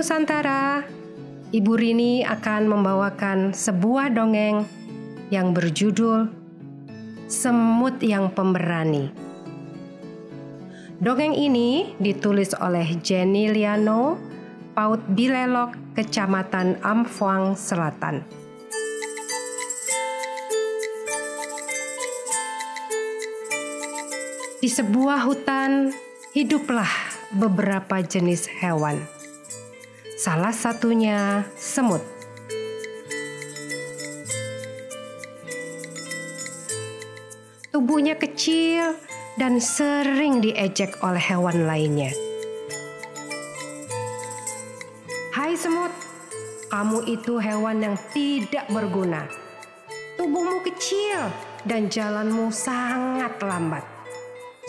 Nusantara, Ibu Rini akan membawakan sebuah dongeng yang berjudul Semut yang Pemberani. Dongeng ini ditulis oleh Jenny Liano, Paut Bilelok, Kecamatan Amfuang Selatan. Di sebuah hutan hiduplah beberapa jenis hewan. Salah satunya semut. Tubuhnya kecil dan sering diejek oleh hewan lainnya. Hai semut, kamu itu hewan yang tidak berguna. Tubuhmu kecil dan jalanmu sangat lambat.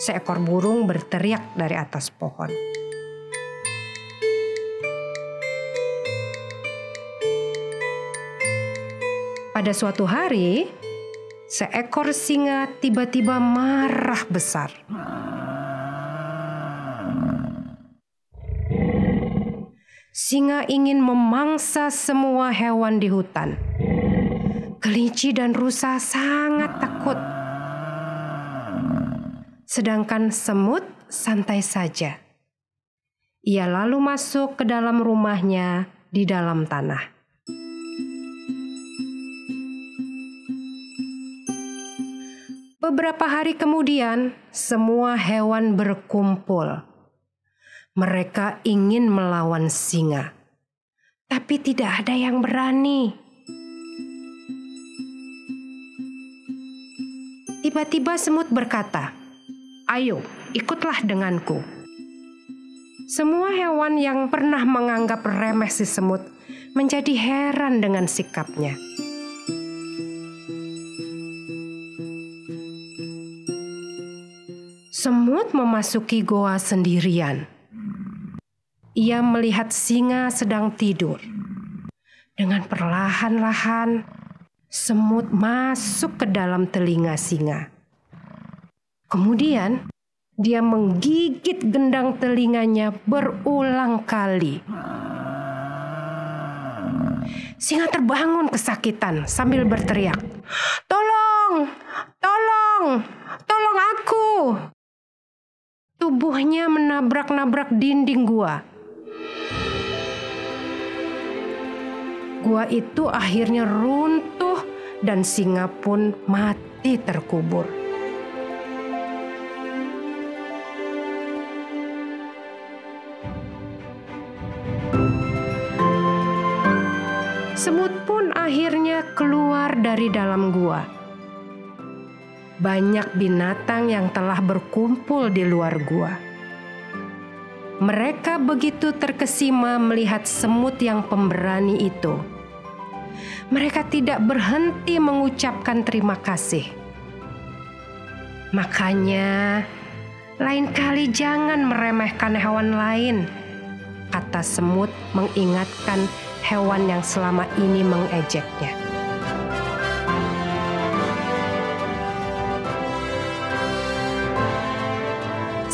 Seekor burung berteriak dari atas pohon. Pada suatu hari, seekor singa tiba-tiba marah besar. Singa ingin memangsa semua hewan di hutan. Kelinci dan rusa sangat takut. Sedangkan semut santai saja. Ia lalu masuk ke dalam rumahnya di dalam tanah. Beberapa hari kemudian, semua hewan berkumpul. Mereka ingin melawan singa, tapi tidak ada yang berani. Tiba-tiba semut berkata, "Ayo, ikutlah denganku." Semua hewan yang pernah menganggap remeh si semut menjadi heran dengan sikapnya. Semut memasuki goa sendirian. Ia melihat singa sedang tidur. Dengan perlahan-lahan, semut masuk ke dalam telinga singa. Kemudian, dia menggigit gendang telinganya berulang kali. Singa terbangun kesakitan sambil berteriak, "Tolong! Tolong! Tolong aku!" Tubuhnya menabrak-nabrak dinding gua. Gua itu akhirnya runtuh dan singa pun mati terkubur. Semut pun akhirnya keluar dari dalam gua banyak binatang yang telah berkumpul di luar gua. Mereka begitu terkesima melihat semut yang pemberani itu. Mereka tidak berhenti mengucapkan terima kasih. Makanya, lain kali jangan meremehkan hewan lain, kata semut mengingatkan hewan yang selama ini mengejeknya.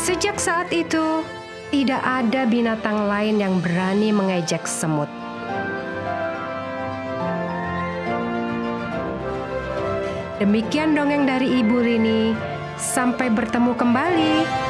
Sejak saat itu, tidak ada binatang lain yang berani mengejek semut. Demikian dongeng dari Ibu Rini. Sampai bertemu kembali.